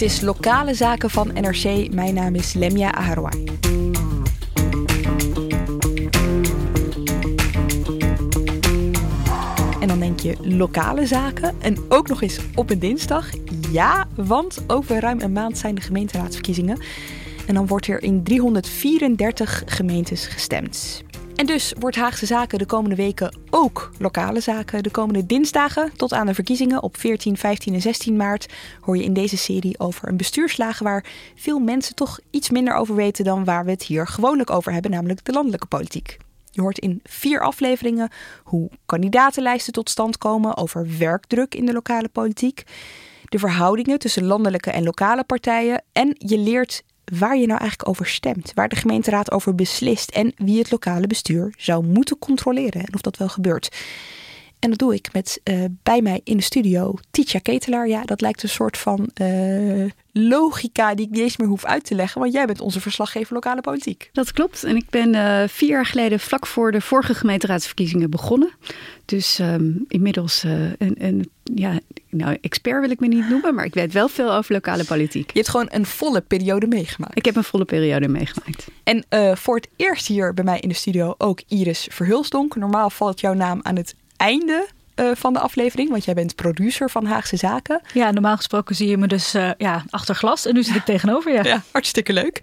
Dit is Lokale Zaken van NRC. Mijn naam is Lemia Aharouai. En dan denk je lokale zaken en ook nog eens op een dinsdag. Ja, want over ruim een maand zijn de gemeenteraadsverkiezingen. En dan wordt er in 334 gemeentes gestemd. En dus wordt Haagse Zaken de komende weken ook lokale zaken. De komende dinsdagen tot aan de verkiezingen op 14, 15 en 16 maart hoor je in deze serie over een bestuurslagen waar veel mensen toch iets minder over weten dan waar we het hier gewoonlijk over hebben, namelijk de landelijke politiek. Je hoort in vier afleveringen hoe kandidatenlijsten tot stand komen, over werkdruk in de lokale politiek, de verhoudingen tussen landelijke en lokale partijen en je leert waar je nou eigenlijk over stemt, waar de gemeenteraad over beslist en wie het lokale bestuur zou moeten controleren en of dat wel gebeurt. En dat doe ik met uh, bij mij in de studio Titia Ketelaar. Ja, dat lijkt een soort van uh, logica die ik niet eens meer hoef uit te leggen. Want jij bent onze verslaggever lokale politiek. Dat klopt. En ik ben uh, vier jaar geleden vlak voor de vorige gemeenteraadsverkiezingen begonnen. Dus um, inmiddels een, een, ja, nou, expert wil ik me niet noemen. Maar ik weet wel veel over lokale politiek. Je hebt gewoon een volle periode meegemaakt. Ik heb een volle periode meegemaakt. En voor het eerst hier bij mij in de studio ook Iris Verhulsdonk. Normaal valt jouw naam aan het einde uh, van de aflevering, want jij bent producer van Haagse Zaken. Ja, normaal gesproken zie je me dus uh, ja, achter glas en nu zit ik tegenover je. Ja, hartstikke leuk.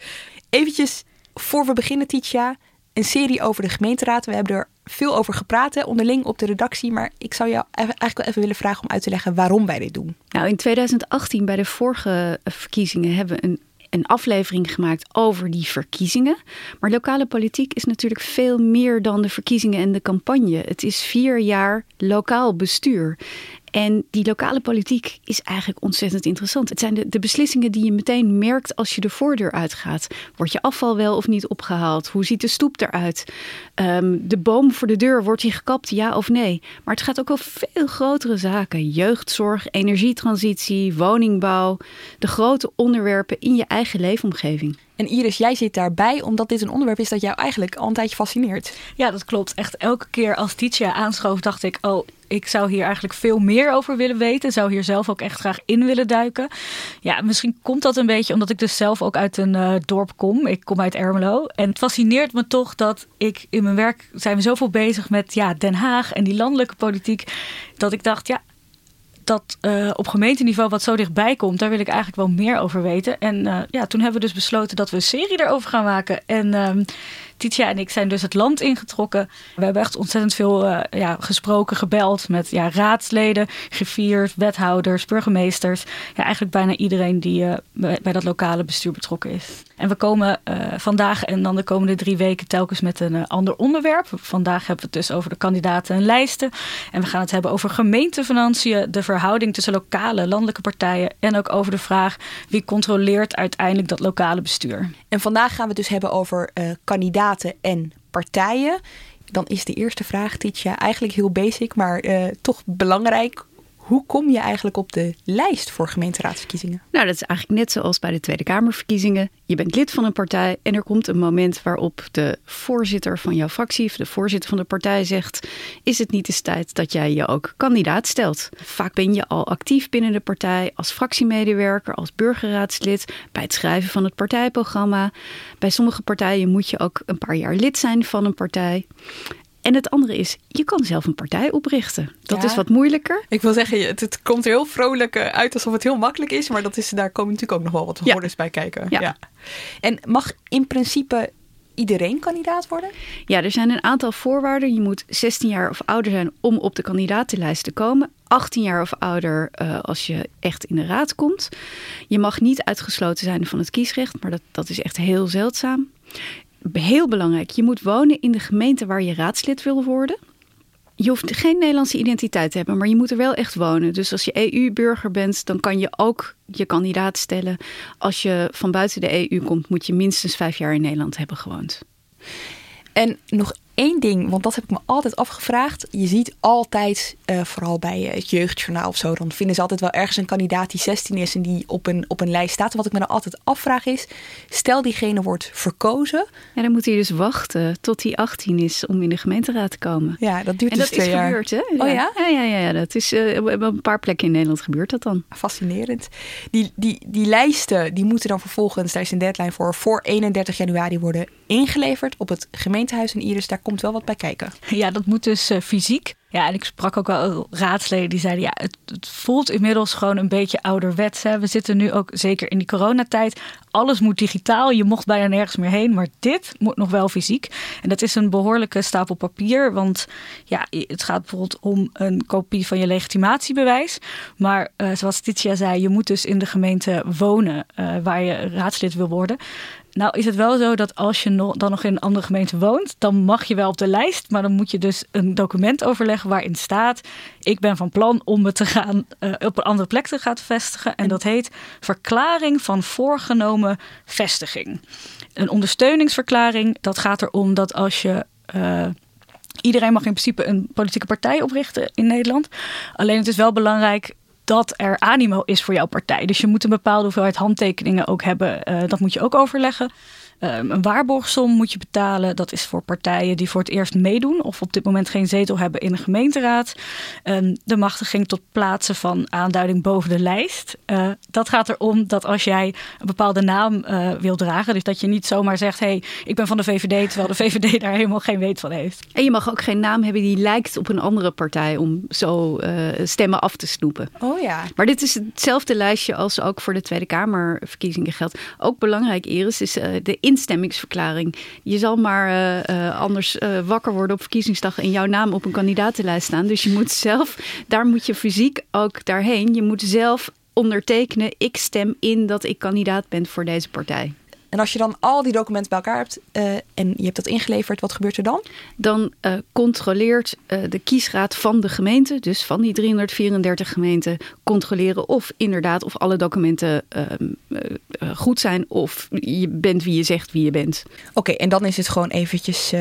Eventjes voor we beginnen, Titia, een serie over de gemeenteraad. We hebben er veel over gepraat, hè, onderling op de redactie. Maar ik zou jou eigenlijk wel even willen vragen om uit te leggen waarom wij dit doen. Nou, in 2018, bij de vorige verkiezingen, hebben we een een aflevering gemaakt over die verkiezingen. Maar lokale politiek is natuurlijk veel meer dan de verkiezingen en de campagne. Het is vier jaar lokaal bestuur. En die lokale politiek is eigenlijk ontzettend interessant. Het zijn de, de, beslissingen die je meteen merkt als je de voordeur uitgaat. Wordt je afval wel of niet opgehaald? Hoe ziet de stoep eruit? Um, de boom voor de deur, wordt die gekapt, ja of nee? Maar het gaat ook over veel grotere zaken. Jeugdzorg, energietransitie, woningbouw. De grote onderwerpen in je eigen leefomgeving. En Iris, jij zit daarbij omdat dit een onderwerp is dat jou eigenlijk al een tijdje fascineert. Ja, dat klopt. Echt elke keer als Titia aanschoof, dacht ik: oh, ik zou hier eigenlijk veel meer over willen weten. Zou hier zelf ook echt graag in willen duiken. Ja, misschien komt dat een beetje omdat ik dus zelf ook uit een uh, dorp kom. Ik kom uit Ermelo. En het fascineert me toch dat ik in mijn werk zijn we zoveel bezig met ja, Den Haag en die landelijke politiek. Dat ik dacht, ja, dat uh, op gemeenteniveau wat zo dichtbij komt, daar wil ik eigenlijk wel meer over weten. En uh, ja, toen hebben we dus besloten dat we een serie erover gaan maken. En um, Titia en ik zijn dus het land ingetrokken. We hebben echt ontzettend veel uh, ja, gesproken, gebeld met ja, raadsleden, griffiers, wethouders, burgemeesters. Ja, eigenlijk bijna iedereen die bij, bij, dat lokale bestuur betrokken is. En we komen uh, vandaag en dan de komende drie weken telkens met een ander onderwerp. Vandaag hebben we het dus over de kandidaten en lijsten. En we gaan het hebben over gemeentefinanciën, de verhouding tussen lokale, landelijke partijen. En ook over de vraag wie controleert uiteindelijk dat lokale bestuur. En vandaag gaan we het dus hebben over kandidaten en partijen. Dan is de eerste vraag, Titia, eigenlijk heel basic, maar toch belangrijk. Hoe kom je eigenlijk op de lijst voor gemeenteraadsverkiezingen? Nou, dat is eigenlijk net zoals bij de Tweede Kamerverkiezingen. Je bent lid van een partij en er komt een moment waarop de voorzitter van jouw fractie of de voorzitter van de partij zegt: Is het niet eens tijd dat jij je ook kandidaat stelt? Vaak ben je al actief binnen de partij als fractiemedewerker, als burgerraadslid, bij het schrijven van het partijprogramma. Bij sommige partijen moet je ook een paar jaar lid zijn van een partij. En het andere is, je kan zelf een partij oprichten. Dat is wat moeilijker. Ik wil zeggen, het, het, komt er heel vrolijk eh, uit alsof het heel makkelijk is. Maar dat is, daar komen natuurlijk ook nog wel wat hordes bij kijken. Ja. ja. En mag in principe iedereen kandidaat worden? Ja, er zijn een aantal voorwaarden. Je moet 16 jaar of ouder zijn om op de kandidatenlijst te komen. 18 jaar of ouder uh, als je echt in de raad komt. Je mag niet uitgesloten zijn van het kiesrecht, maar dat, dat is echt heel zeldzaam heel belangrijk, je moet wonen in de gemeente waar je raadslid wil worden. Je hoeft geen Nederlandse identiteit te hebben, maar je moet er wel echt wonen. Dus als je EU-burger bent, dan kan je ook je kandidaat stellen. Als je van buiten de EU komt, moet je minstens vijf jaar in Nederland hebben gewoond. En nog één ding, want dat heb ik me altijd afgevraagd. Je ziet altijd, uh, vooral bij het jeugdjournaal of zo, dan vinden ze altijd wel ergens een kandidaat die 16 is en die op een, op een lijst staat. wat ik me dan altijd afvraag is, stel diegene wordt verkozen. Ja, dan moet hij dus wachten tot hij 18 is om in de gemeenteraad te komen. Ja, dat duurt en dus dat is gebeurd, hè? Oh ja? Ja, ja, ja, ja dat is uh, op een paar plekken in Nederland gebeurt dat dan. Fascinerend. Die, die, die lijsten, die moeten dan vervolgens, daar is een deadline voor, voor 31 januari worden ingeleverd op het gemeentehuis in Iris. Daar komt wel wat bij kijken. Ja, dat moet dus uh, fysiek. Ja, en ik sprak ook wel raadsleden die zeiden: ja, het, het, voelt inmiddels gewoon een beetje ouderwets. Hè. We zitten nu ook zeker in die coronatijd. Alles moet digitaal. Je mocht bijna nergens meer heen. Maar dit moet nog wel fysiek. En dat is een behoorlijke stapel papier. Want ja, het gaat bijvoorbeeld om een kopie van je legitimatiebewijs. Maar uh, zoals Titia zei, je moet dus in de gemeente wonen uh, waar je raadslid wil worden. Nou is het wel zo dat als je dan nog in een andere gemeente woont, dan mag je wel op de lijst, maar dan moet je dus een document overleggen waarin staat: ik ben van plan om me te gaan uh, op een andere plek te gaan vestigen. En dat heet verklaring van voorgenomen vestiging. Een ondersteuningsverklaring. Dat gaat erom dat als je uh, Iedereen mag in principe een politieke partij oprichten in Nederland. Alleen het is wel belangrijk dat er animo is voor jouw partij. Dus je moet een bepaalde hoeveelheid handtekeningen ook hebben. Uh, dat moet je ook overleggen. Um, een waarborgsom moet je betalen. Dat is voor partijen die voor het eerst meedoen of op dit moment geen zetel hebben in de gemeenteraad. Um, de machtiging tot plaatsen van aanduiding boven de lijst. Uh, dat gaat erom dat als jij een bepaalde naam uh, wil dragen, dus dat je niet zomaar zegt: hé, hey, ik ben van de VVD, terwijl de VVD daar helemaal geen weet van heeft. En je mag ook geen naam hebben die lijkt op een andere partij om zo uh, stemmen af te snoepen. Oh ja. Maar dit is hetzelfde lijstje als ook voor de Tweede Kamerverkiezingen geldt. Ook belangrijk, Iris, is de instemmingsverklaring. Je zal maar uh, uh, anders uh, wakker worden op verkiezingsdag en jouw naam op een kandidatenlijst staan. Dus je moet zelf, daar moet je fysiek ook daarheen. Je moet zelf ondertekenen, ik stem in dat ik kandidaat ben voor deze partij. En als je dan al die documenten bij elkaar hebt uh, en je hebt dat ingeleverd, wat gebeurt er dan? Dan uh, controleert uh, de kiesraad van de gemeente, dus van die 334 gemeenten, controleren of inderdaad of alle documenten ehm, goed zijn of je bent wie je zegt wie je bent. Oké, okay, en dan is het gewoon eventjes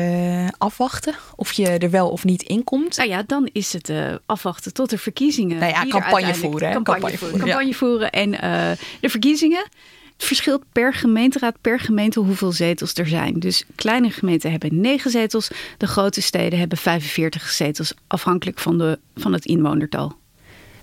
afwachten of je er wel of niet in komt. Nou ja, dan is het afwachten tot de verkiezingen. Nou ja, campagne voeren, campagne, campagne, voeren. Campagne voeren en de verkiezingen. Het verschilt per gemeenteraad, per gemeente hoeveel zetels er zijn. Dus kleine gemeenten hebben 9 zetels, de grote steden hebben 45 zetels, afhankelijk van, de, van het inwonertal.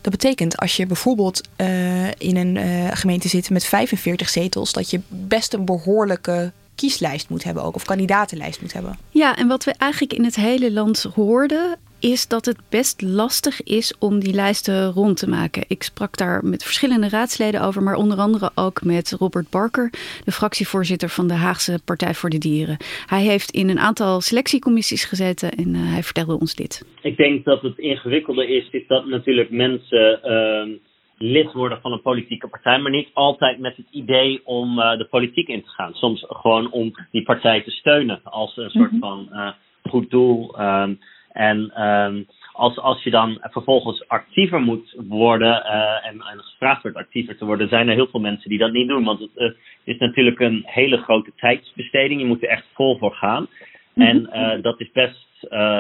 Dat betekent als je bijvoorbeeld uh, in een uh, gemeente zit met 45 zetels, dat je best een behoorlijke kieslijst moet hebben ook, of kandidatenlijst moet hebben. Ja, en wat we eigenlijk in het hele land hoorden, is dat het best lastig is om die lijsten rond te maken. Ik sprak daar met verschillende raadsleden over, maar onder andere ook met Robert Barker, de fractievoorzitter van de Haagse Partij voor de Dieren. Hij heeft in een aantal selectiecommissies gezeten en uh, hij vertelde ons dit. Ik denk dat het ingewikkelde is, is dat natuurlijk mensen. Uh, lid worden van een politieke partij, maar niet altijd met het idee om uh, de politiek in te gaan. Soms gewoon om die partij te steunen als een soort mm -hmm. van uh, goed doel. Um, en um, als, als je dan vervolgens actiever moet worden uh, en, en gevraagd wordt actiever te worden, zijn er heel veel mensen die dat niet doen. Want het uh, is natuurlijk een hele grote tijdsbesteding. Je moet er echt vol voor gaan. En uh, dat is best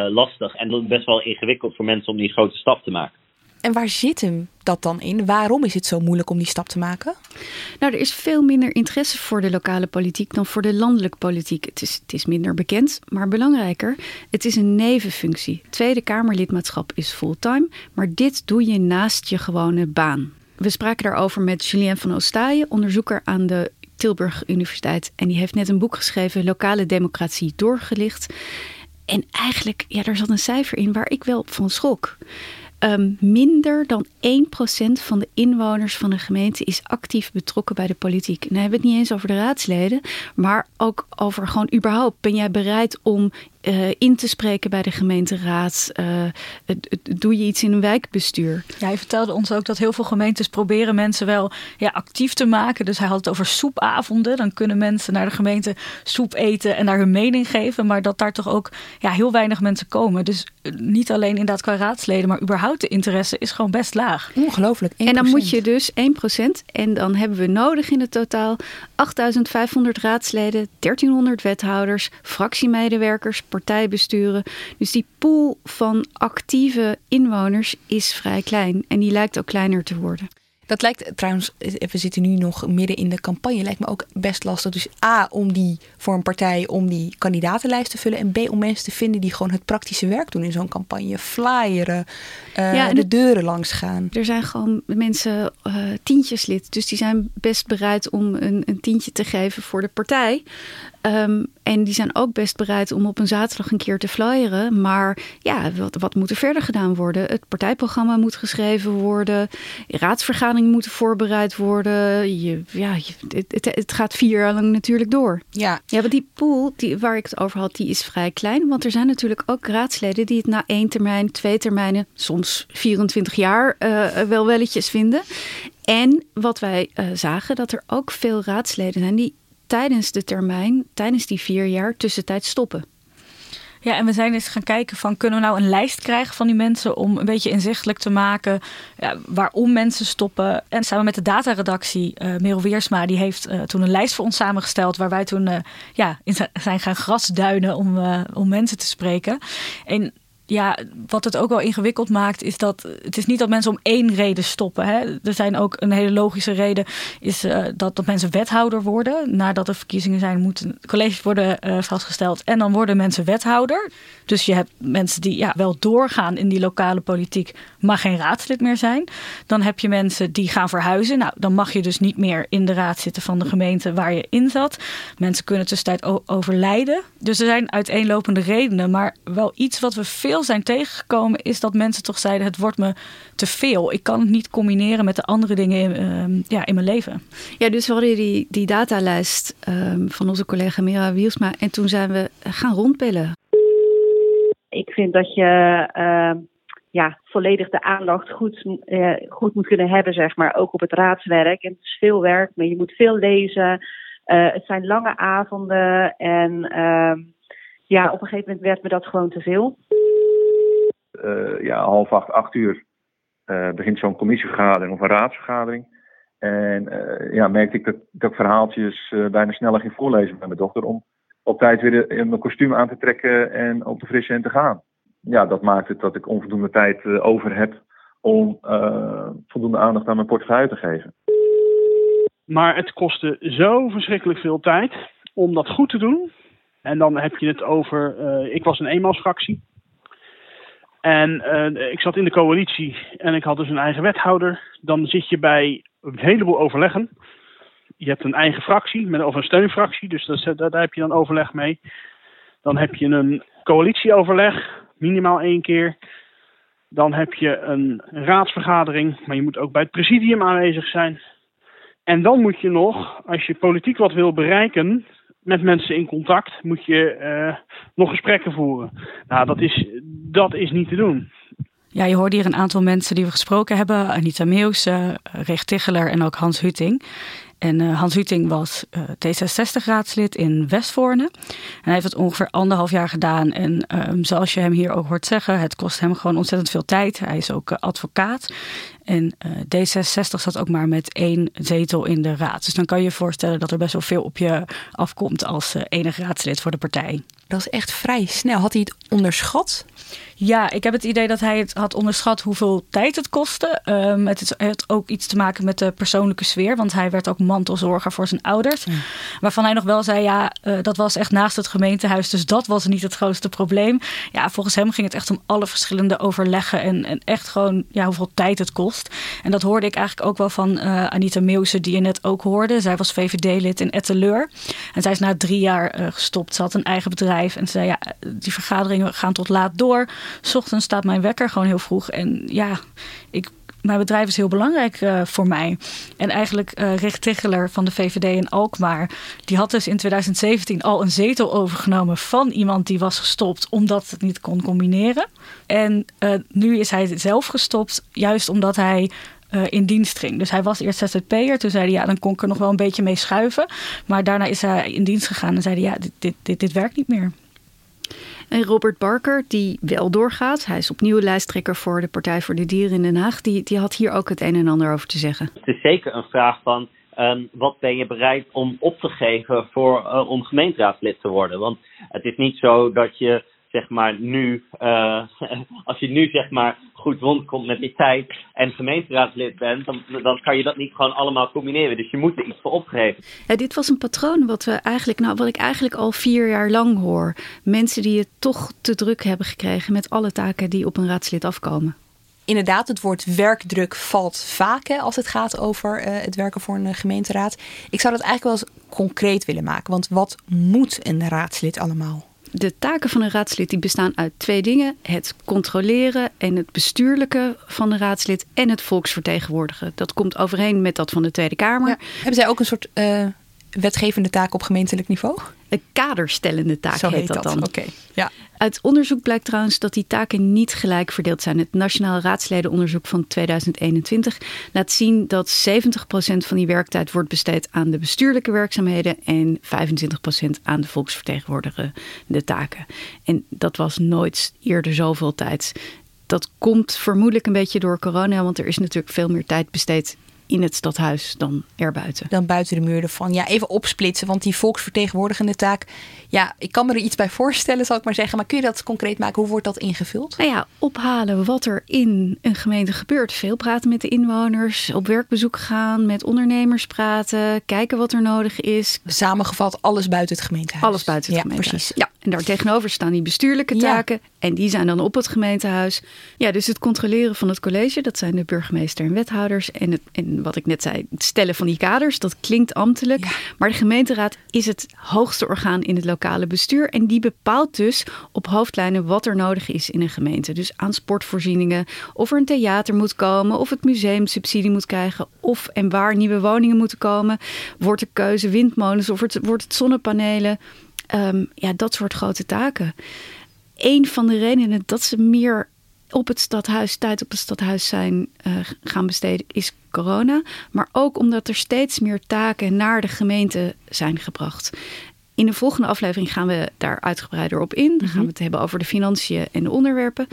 lastig en best wel ingewikkeld voor mensen om die grote stap te maken. En waar zit hem dat dan in? Waarom is het zo moeilijk om die stap te maken? Nou, er is veel minder interesse voor de lokale politiek dan voor de landelijke politiek. Het is, het is minder bekend, maar belangrijker, het is een nevenfunctie. Tweede Kamerlidmaatschap is fulltime, maar dit doe je naast je gewone baan. We spraken daarover met Julien van Oostaaien, onderzoeker aan de Tilburg Universiteit. En die heeft net een boek geschreven, Lokale Democratie doorgelicht. En eigenlijk, ja, daar zat een cijfer in waar ik wel van schrok. Ehm, minder dan 1% van de inwoners van een gemeente is actief betrokken bij de politiek. En dan hebben we het niet eens over de raadsleden, maar ook over gewoon überhaupt. Ben jij bereid om uh, in te spreken bij de gemeenteraad? Uh, doe je iets in een wijkbestuur? Ja, hij vertelde ons ook dat heel veel gemeentes proberen mensen wel ja, actief te maken. Dus hij had het over soepavonden. Dan kunnen mensen naar de gemeente soep eten en daar hun mening geven. Maar dat daar toch ook ja, heel weinig mensen komen. Dus eh, niet alleen inderdaad qua raadsleden, maar überhaupt de interesse is gewoon best laag. Ongelooflijk. 1%. En dan moet je dus 1%. En dan hebben we nodig in het totaal 8500 raadsleden, 1300 wethouders, fractiemedewerkers, partijbesturen. Dus die pool van actieve inwoners is vrij klein. En die lijkt ook kleiner te worden. Dat lijkt trouwens, we zitten nu nog midden in de campagne, lijkt me ook best lastig. Dus A, om die voor een partij, om die kandidatenlijst te vullen. En B, om mensen te vinden die gewoon het praktische werk doen in zo'n campagne. Flyeren, uh, ja, de deuren langs gaan. Er zijn gewoon mensen uh, tientjes lid. Dus die zijn best bereid om een, een tientje te geven voor de partij. Um, en die zijn ook best bereid om op een zaterdag een keer te flyeren. Maar ja, wat, wat moet er verder gedaan worden? Het partijprogramma moet geschreven worden. Raadsvergaderingen moeten voorbereid worden. Je, ja, je, het, het, gaat vier jaar lang natuurlijk door. Ja, ja want die pool die, waar ik het over had, die is vrij klein. Want er zijn natuurlijk ook raadsleden die het na één termijn, twee termijnen, soms 24 jaar uh, wel welletjes vinden. En wat wij uh, zagen, dat er ook veel raadsleden zijn die tijdens de termijn, tijdens die vier jaar, tussentijd stoppen. Ja, en we zijn eens gaan kijken van kunnen we nou een lijst krijgen van die mensen om een beetje inzichtelijk te maken ja, waarom mensen stoppen. En samen met de dataredactie, uh, Merel Weersma, die heeft uh, toen een lijst voor ons samengesteld waar wij toen uh, ja, in zijn gaan grasduinen om, om mensen te spreken. En ja, wat het ook wel ingewikkeld maakt, is dat het is niet dat mensen om één reden stoppen. Hè. Er zijn ook een hele logische reden, is uh, dat, dat mensen wethouder worden. Nadat er verkiezingen zijn, moeten colleges worden uh, vastgesteld. En dan worden mensen wethouder. Dus je hebt mensen die ja, wel doorgaan in die lokale politiek, maar geen raadslid meer zijn. Dan heb je mensen die gaan verhuizen. Nou, dan mag je dus niet meer in de raad zitten van de gemeente waar je in zat. Mensen kunnen tussentijd overlijden. Dus er zijn uiteenlopende redenen, maar wel iets wat we veel zijn tegengekomen is dat mensen toch zeiden: het wordt me te veel. Ik kan het niet combineren met de andere dingen in, uh, ja, in mijn leven. Ja, dus we hadden die, die datalijst um, van onze collega Mira Wielsma en toen zijn we gaan rondbellen. Ik vind dat je uh, ja, volledig de aandacht goed, uh, goed moet kunnen hebben, zeg maar, ook op het raadswerk. En het is veel werk, maar je moet veel lezen. Uh, het zijn lange avonden en ehm, ja, op een gegeven moment werd me dat gewoon te veel. Uh, ja, half acht, acht uur uh, begint zo'n commissievergadering of een raadsvergadering. En uh, ja, merkte ik dat, dat ik verhaaltjes bijna sneller ging voorlezen met mijn dochter om op tijd weer mijn kostuum aan te trekken en op de frisse en te gaan. Ja, dat maakt het dat ik onvoldoende tijd over heb om voldoende aandacht aan mijn portefeuille te geven. Maar het kostte zo verschrikkelijk veel tijd om dat goed te doen. En dan heb je het over, ik was een eenmansfractie. En uh, ik zat in de coalitie en ik had dus een eigen wethouder. Dan zit je bij een heleboel overleggen. Je hebt een eigen fractie, met, of een steunfractie, dus dat, daar heb je dan overleg mee. Dan heb je een coalitieoverleg, minimaal één keer. Dan heb je een raadsvergadering, maar je moet ook bij het presidium aanwezig zijn. En dan moet je nog, als je politiek wat wil bereiken, met mensen in contact, moet je uh, nog gesprekken voeren. Nou, dat is, dat is niet te doen. Ja, je hoorde hier een aantal mensen die we gesproken hebben. Anita Meus, uh, Recht Ticheler en ook Hans Huting. En uh, Hans Huting was uh, D66-raadslid in Westvoorne. En hij heeft het ongeveer anderhalf jaar gedaan. En um, zoals je hem hier ook hoort zeggen, het kost hem gewoon ontzettend veel tijd. Hij is ook advocaat. En D66 zat ook maar met één zetel in de raad. Dus dan kan je je voorstellen dat er best wel veel op je afkomt als enig raadslid voor de partij. Dat is echt vrij snel. Had hij het onderschat? Ja, ik heb het idee dat hij het had onderschat hoeveel tijd het kostte. Um, het, is, heeft ook iets te maken met de persoonlijke sfeer. Want hij werd ook mantelzorger voor zijn ouders. Waarvan hij nog wel zei, ja, uh, dat was echt naast het gemeentehuis. Dus dat was niet het grootste probleem. Ja, volgens hem ging het echt om alle verschillende overleggen. En, en echt gewoon ja, hoeveel tijd het kost. En dat hoorde ik eigenlijk ook wel van uh, Anita Meeuwse, die je net ook hoorde. Zij was VVD-lid in Etteleur. En zij is na drie jaar uh, gestopt. Ze had een eigen bedrijf. En ze zei, ja, die vergaderingen gaan tot laat door. S ochtends staat mijn wekker gewoon heel vroeg. En ja, ik, mijn bedrijf is heel belangrijk uh, voor mij. En eigenlijk uh, Ticheler van de VVD in Alkmaar... die had dus in 2017 al een zetel overgenomen... van iemand die was gestopt omdat het niet kon combineren. En uh, nu is hij zelf gestopt, juist omdat hij in dienst ging. Dus hij was eerst ZZP'er. Toen zei hij, ja, dan kon ik er nog wel een beetje mee schuiven. Maar daarna is hij in dienst gegaan en zei hij, ja, dit, dit, dit, dit werkt niet meer. En Robert Barker, die wel doorgaat, hij is opnieuw lijsttrekker voor de Partij voor de Dieren in Den Haag, die, die had hier ook het een en ander over te zeggen. Het is zeker een vraag van um, wat ben je bereid om op te geven voor, uh, om gemeenteraadslid te worden? Want het is niet zo dat je zeg maar nu, uh, als je nu zeg maar goed rondkomt met die tijd en gemeenteraadslid bent, dan, dan kan je dat niet gewoon allemaal combineren. Dus je moet er iets voor opgeven. Ja, dit was een patroon wat we eigenlijk, nou, wat ik eigenlijk al vier jaar lang hoor. Mensen die het toch te druk hebben gekregen met alle taken die op een raadslid afkomen. Inderdaad, het woord werkdruk valt vaak hè, als het gaat over uh, het werken voor een gemeenteraad. Ik zou dat eigenlijk wel eens concreet willen maken. Want wat moet een raadslid allemaal? De taken van een raadslid die bestaan uit twee dingen: het controleren en het bestuurlijke van de raadslid en het volksvertegenwoordigen. Dat komt overeen met dat van de Tweede Kamer. Ja. Hebben zij ook een soort uh, wetgevende taak op gemeentelijk niveau? Een kaderstellende taak Zo heet, heet dat, dat dan. Okay. Ja. Uit onderzoek blijkt trouwens dat die taken niet gelijk verdeeld zijn. Het Nationaal Raadsledenonderzoek van 2021 laat zien dat 70% van die werktijd wordt besteed aan de bestuurlijke werkzaamheden en 25% aan de volksvertegenwoordigende taken. En dat was nooit eerder zoveel tijd. Dat komt vermoedelijk een beetje door corona, want er is natuurlijk veel meer tijd besteed in het stadhuis dan erbuiten. Dan buiten de muur ervan. Ja, even opsplitsen, want die volksvertegenwoordigende taak... ja, ik kan me er iets bij voorstellen, zal ik maar zeggen. Maar kun je dat concreet maken? Hoe wordt dat ingevuld? Nou ja, ophalen wat er in een gemeente gebeurt. Veel praten met de inwoners, op werkbezoek gaan, met ondernemers praten... kijken wat er nodig is. Samengevat, alles buiten het gemeentehuis. Alles buiten het ja, gemeentehuis. Precies. Ja, en daar tegenover staan die bestuurlijke taken... Ja. En die zijn dan op het gemeentehuis. Ja, dus het controleren van het college, dat zijn de burgemeester en wethouders. En, het, en wat ik net zei, het stellen van die kaders, dat klinkt ambtelijk. Ja. Maar de gemeenteraad is het hoogste orgaan in het lokale bestuur. En die bepaalt dus op hoofdlijnen wat er nodig is in een gemeente. Dus aan sportvoorzieningen, of er een theater moet komen, of het museum subsidie moet krijgen, of en waar nieuwe woningen moeten komen. Wordt de keuze windmolens of het, wordt het zonnepanelen? Um, ja, dat soort grote taken een van de redenen dat ze meer op het stadhuis, tijd op het stadhuis zijn uh, gaan besteden, is corona. Maar ook omdat er steeds meer taken naar de gemeente zijn gebracht. In de volgende aflevering gaan we daar uitgebreider op in. Dan gaan Mhm. we het hebben over de financiën en de onderwerpen.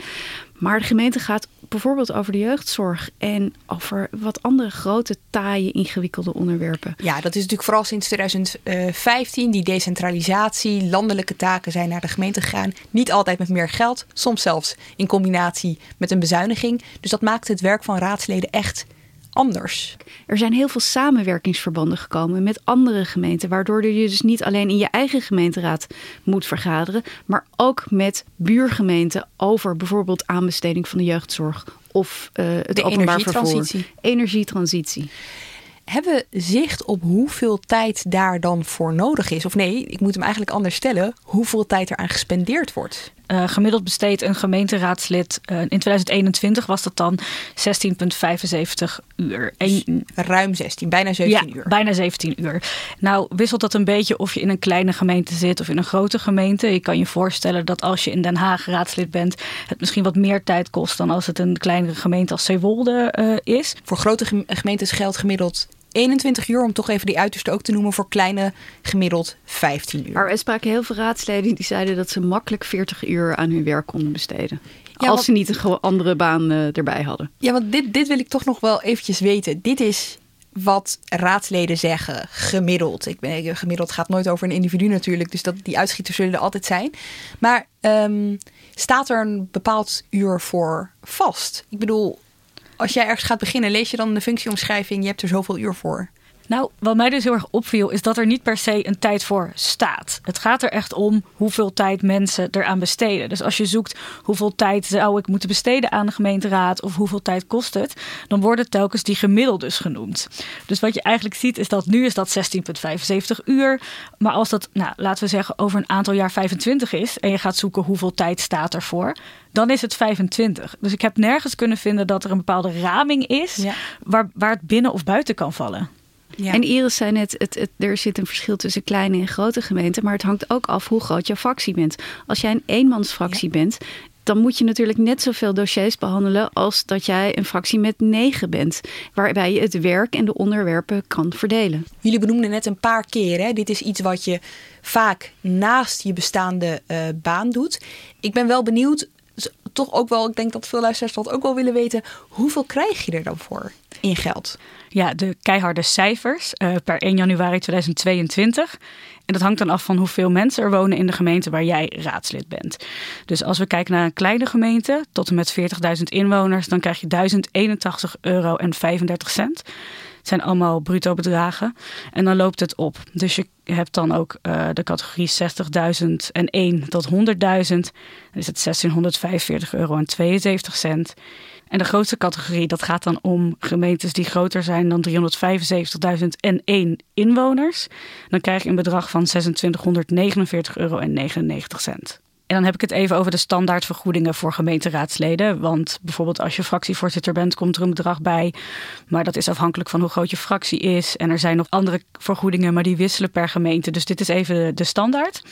Maar de gemeente gaat bijvoorbeeld over de jeugdzorg en over wat andere grote, taaie, ingewikkelde onderwerpen. Ja, dat is natuurlijk vooral sinds 2015. Die decentralisatie, landelijke taken zijn naar de gemeente gegaan. Niet altijd met meer geld, soms zelfs in combinatie met een bezuiniging. Dus dat maakt het werk van raadsleden echt anders. Er zijn heel veel samenwerkingsverbanden gekomen met andere gemeenten, waardoor je dus niet alleen in je eigen gemeenteraad moet vergaderen, maar ook met buurgemeenten over bijvoorbeeld aanbesteding van de jeugdzorg of uh, het de openbaar vervoer. energietransitie. Energietransitie. Hebben we zicht op hoeveel tijd daar dan voor nodig is? Of nee, ik moet hem eigenlijk anders stellen. Hoeveel tijd er aan gespendeerd wordt? Uh, gemiddeld besteedt een gemeenteraadslid, uh, in 2021 was dat dan 16,75 uur. En, ruim 16, bijna 17 ja, uur. bijna 17 uur. Nou wisselt dat een beetje of je in een kleine gemeente zit of in een grote gemeente. Je kan je voorstellen dat als je in Den Haag raadslid bent, het misschien wat meer tijd kost dan als het een kleinere gemeente als Zeewolde uh, is. Voor grote gemeentes geldt gemiddeld 21 uur, om toch even die uiterste ook te noemen, voor kleine gemiddeld 15 uur. Maar we spraken heel veel raadsleden die zeiden dat ze makkelijk 40 uur aan hun werk konden besteden. Ja, als ze niet een andere baan uh, erbij hadden. Ja, want dit, dit wil ik toch nog wel eventjes weten. Dit is wat raadsleden zeggen, gemiddeld. Ik ben, gemiddeld gaat nooit over een individu natuurlijk, dus dat, die uitschieters zullen er altijd zijn. Maar ehm, staat er een bepaald uur voor vast? Ik bedoel, als jij ergens gaat beginnen, lees je dan de functieomschrijving, je hebt er zoveel uur voor. Nou, wat mij dus heel erg opviel, is dat er niet per se een tijd voor staat. Het gaat er echt om hoeveel tijd mensen eraan besteden. Dus als je zoekt hoeveel tijd zou ik moeten besteden aan de gemeenteraad of hoeveel tijd kost het, dan worden telkens die gemiddeldes genoemd. Dus wat je eigenlijk ziet is dat nu is dat 16,75 uur. Maar als dat, nou, laten we zeggen, over een aantal jaar 25 is en je gaat zoeken hoeveel tijd staat ervoor, dan is het 25. Dus ik heb nergens kunnen vinden dat er een bepaalde raming is waar, waar het binnen of buiten kan vallen. En Iris zei net, het, het, er zit een verschil tussen kleine en grote gemeenten. Maar het hangt ook af hoe groot jouw fractie bent. Als jij een eenmansfractie bent, dan moet je natuurlijk net zoveel dossiers behandelen als dat jij een fractie met negen bent. Waarbij je het werk en de onderwerpen kan verdelen. Jullie benoemden net een paar keer, hè? dit is iets wat je vaak naast je bestaande uh, baan doet. Ik ben wel benieuwd, toch ook wel, ik denk dat veel luisteraars dat ook wel willen weten. Hoeveel krijg je er dan voor in geld? Ja, de keiharde cijfers uh, per 1 januari 2022. En dat hangt dan af van hoeveel mensen er wonen in de gemeente waar jij raadslid bent. Dus als we kijken naar een kleine gemeente tot en met 40.000 inwoners, dan krijg je 1081 euro en 35 cent. Het zijn allemaal bruto bedragen. En dan loopt het op. Dus je hebt dan ook uh, de categorie 60.001 tot 100.000. Dan is het 1645 euro en 72 cent. En de grootste categorie, dat gaat dan om gemeentes die groter zijn dan 375.001 inwoners. Dan krijg je een bedrag van 2649 euro en 99 cent. En dan heb ik het even over de standaardvergoedingen voor gemeenteraadsleden. Want bijvoorbeeld als je fractievoorzitter bent, komt er een bedrag bij. Maar dat is afhankelijk van hoe groot je fractie is. En er zijn nog andere vergoedingen, maar die wisselen per gemeente. Dus dit is even de standaard.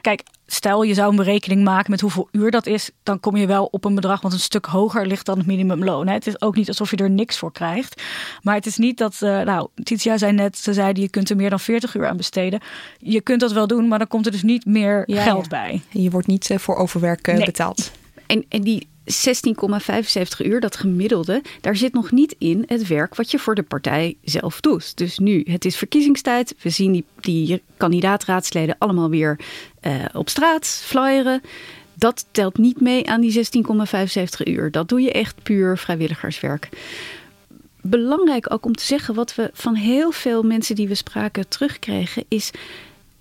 Kijk, stel je zou een berekening maken met hoeveel uur dat is, dan kom je wel op een bedrag wat een stuk hoger ligt dan het minimumloon. Het is ook niet alsof je er niks voor krijgt. Maar het is niet dat, uh, nou, Titia zei net, ze zeiden je kunt er meer dan 40 uur aan besteden. Je kunt dat wel doen, maar dan komt er dus niet meer geld bij. Je wordt niet uh, voor overwerk uh, betaald. En, en die 16,75 uur, dat gemiddelde, daar zit nog niet in het werk wat je voor de partij zelf doet. Dus nu, het is verkiezingstijd. We zien die, die kandidaatraadsleden allemaal weer uh, op straat flyeren. Dat telt niet mee aan die 16,75 uur. Dat doe je echt puur vrijwilligerswerk. Belangrijk ook om te zeggen, wat we van heel veel mensen die we spraken terugkregen, is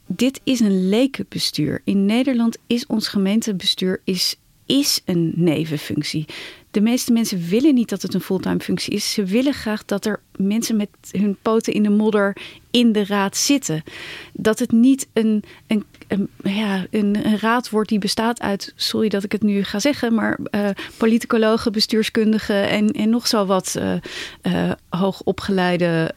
dit is een lekenbestuur. In Nederland is ons gemeentebestuur is is een nevenfunctie. De meeste mensen willen niet dat het een fulltime functie is. Ze willen graag dat er mensen met hun poten in de modder in de raad zitten. Dat het niet een, een, een ja, een, raad wordt die bestaat uit, sorry dat ik het nu ga zeggen, maar uh, politicologen, bestuurskundigen en, en nog zo wat uh, uh, hoogopgeleide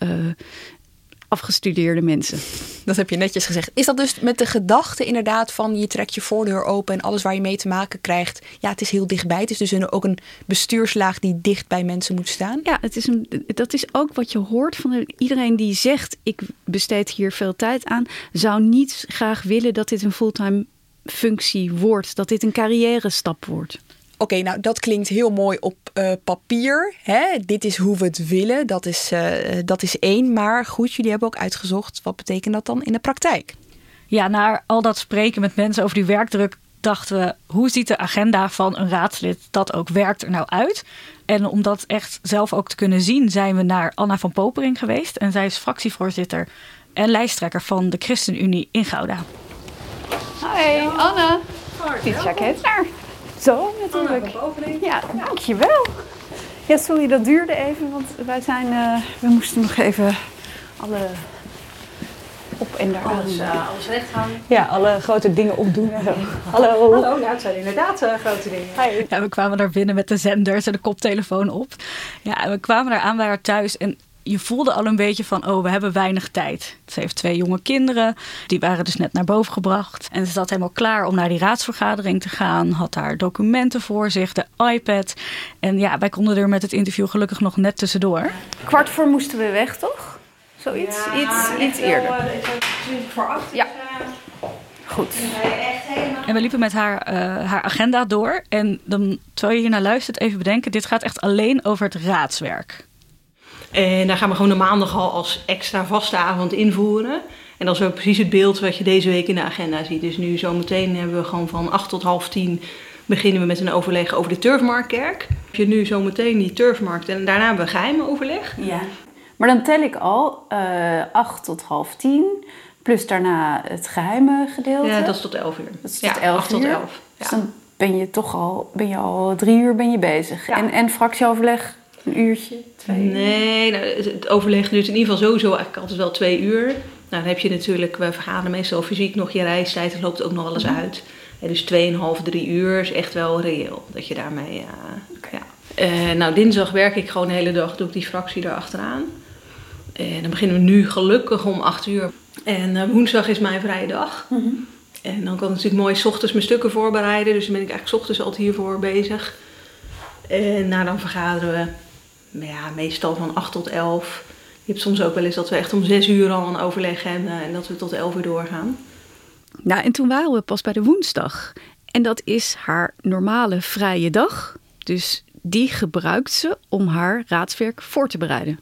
afgestudeerde mensen. Dat heb je netjes gezegd. Is dat dus met de gedachte inderdaad van je trekt je voordeur open en alles waar je mee te maken krijgt, ja, het is heel dichtbij. Het is dus ook een bestuurslaag die dicht bij mensen moet staan. Ja, het is een, dat is ook wat je hoort van iedereen die zegt ik besteed hier veel tijd aan, zou niet graag willen dat dit een fulltime functie wordt, dat dit een carrière stap wordt. Oké, nou dat klinkt heel mooi op uh, papier. Hè? Dit is hoe we het willen. Dat is, uh, dat is één. Maar goed, jullie hebben ook uitgezocht. Wat betekent dat dan in de praktijk? Ja, na al dat spreken met mensen over die werkdruk dachten we, hoe ziet de agenda van een raadslid dat ook werkt er nou uit? En om dat echt zelf ook te kunnen zien, zijn we naar Anna van Popering geweest. En zij is fractievoorzitter en lijsttrekker van de ChristenUnie in Gouda. Hoi, Anna. Titia Kentner. Zo, natuurlijk. Ja, dankjewel. Ja, sorry, dat duurde even, want wij zijn, uh, we moesten nog even alle op en daar alles, uh, alles recht gaan. Ja, alle grote dingen opdoen. Hallo. Hallo, nou, het zijn inderdaad uh, grote dingen. Hi. Ja, we kwamen daar binnen met de zenders en de koptelefoon op. Ja, en we kwamen daar aan bij haar thuis en je voelde al een beetje van, oh, we hebben weinig tijd. Ze heeft twee jonge kinderen, die waren dus net naar boven gebracht. En ze zat helemaal klaar om naar die raadsvergadering te gaan. Had haar documenten voor zich, de iPad. En ja, wij konden er met het interview gelukkig nog net tussendoor. Kwart voor moesten we weg, toch? Zoiets, ja, iets, iets eerder. Wel, voor acht. Ja. Goed. En we liepen met haar, uh, haar agenda door. En dan, terwijl je hier naar luistert, even bedenken: dit gaat echt alleen over het raadswerk. En daar gaan we gewoon de maandag al als extra vaste avond invoeren. En dat is ook precies het beeld wat je deze week in de agenda ziet. Dus nu zometeen hebben we gewoon van 8 tot half 10 beginnen we met een overleg over de Turfmarktkerk. Heb je nu zometeen die Turfmarkt en daarna hebben we geheim overleg. Ja. Maar dan tel ik al uh, 8 tot half 10. Plus daarna het geheime gedeelte. Ja, dat is tot 11 uur. Dat is ja, tot 11 8 tot uur. 11. Dus dan ben je toch al, ben je al drie uur ben je bezig. Ja. En, en fractieoverleg een uurtje, twee uur. Nee, nou, het- overleg duurt in ieder geval sowieso eigenlijk altijd wel twee uur. Nou, dan heb je natuurlijk, we vergaderen meestal fysiek nog je reistijd, dat loopt ook nog wel eens Mhm. uit. En dus 2,5, 3 uur is echt wel reëel dat je daarmee. eh, ja. Eh, nou, dinsdag werk ik gewoon de hele dag, doe ik die fractie erachteraan. En dan beginnen we nu gelukkig om 8 uur. En eh, woensdag is mijn vrije dag. Mhm. En dan kan ik natuurlijk mooi 's ochtends mijn stukken voorbereiden. Dus dan ben ik eigenlijk 's ochtends altijd hiervoor bezig. En nou, dan vergaderen we maar ja, meestal van 8 tot 11. Je hebt soms ook wel eens dat we echt om 6 uur al een overleg hebben en dat we tot 11 uur doorgaan. Nou, en toen waren we pas bij de woensdag. En dat is haar normale vrije dag. Dus die gebruikt ze om haar raadswerk voor te bereiden.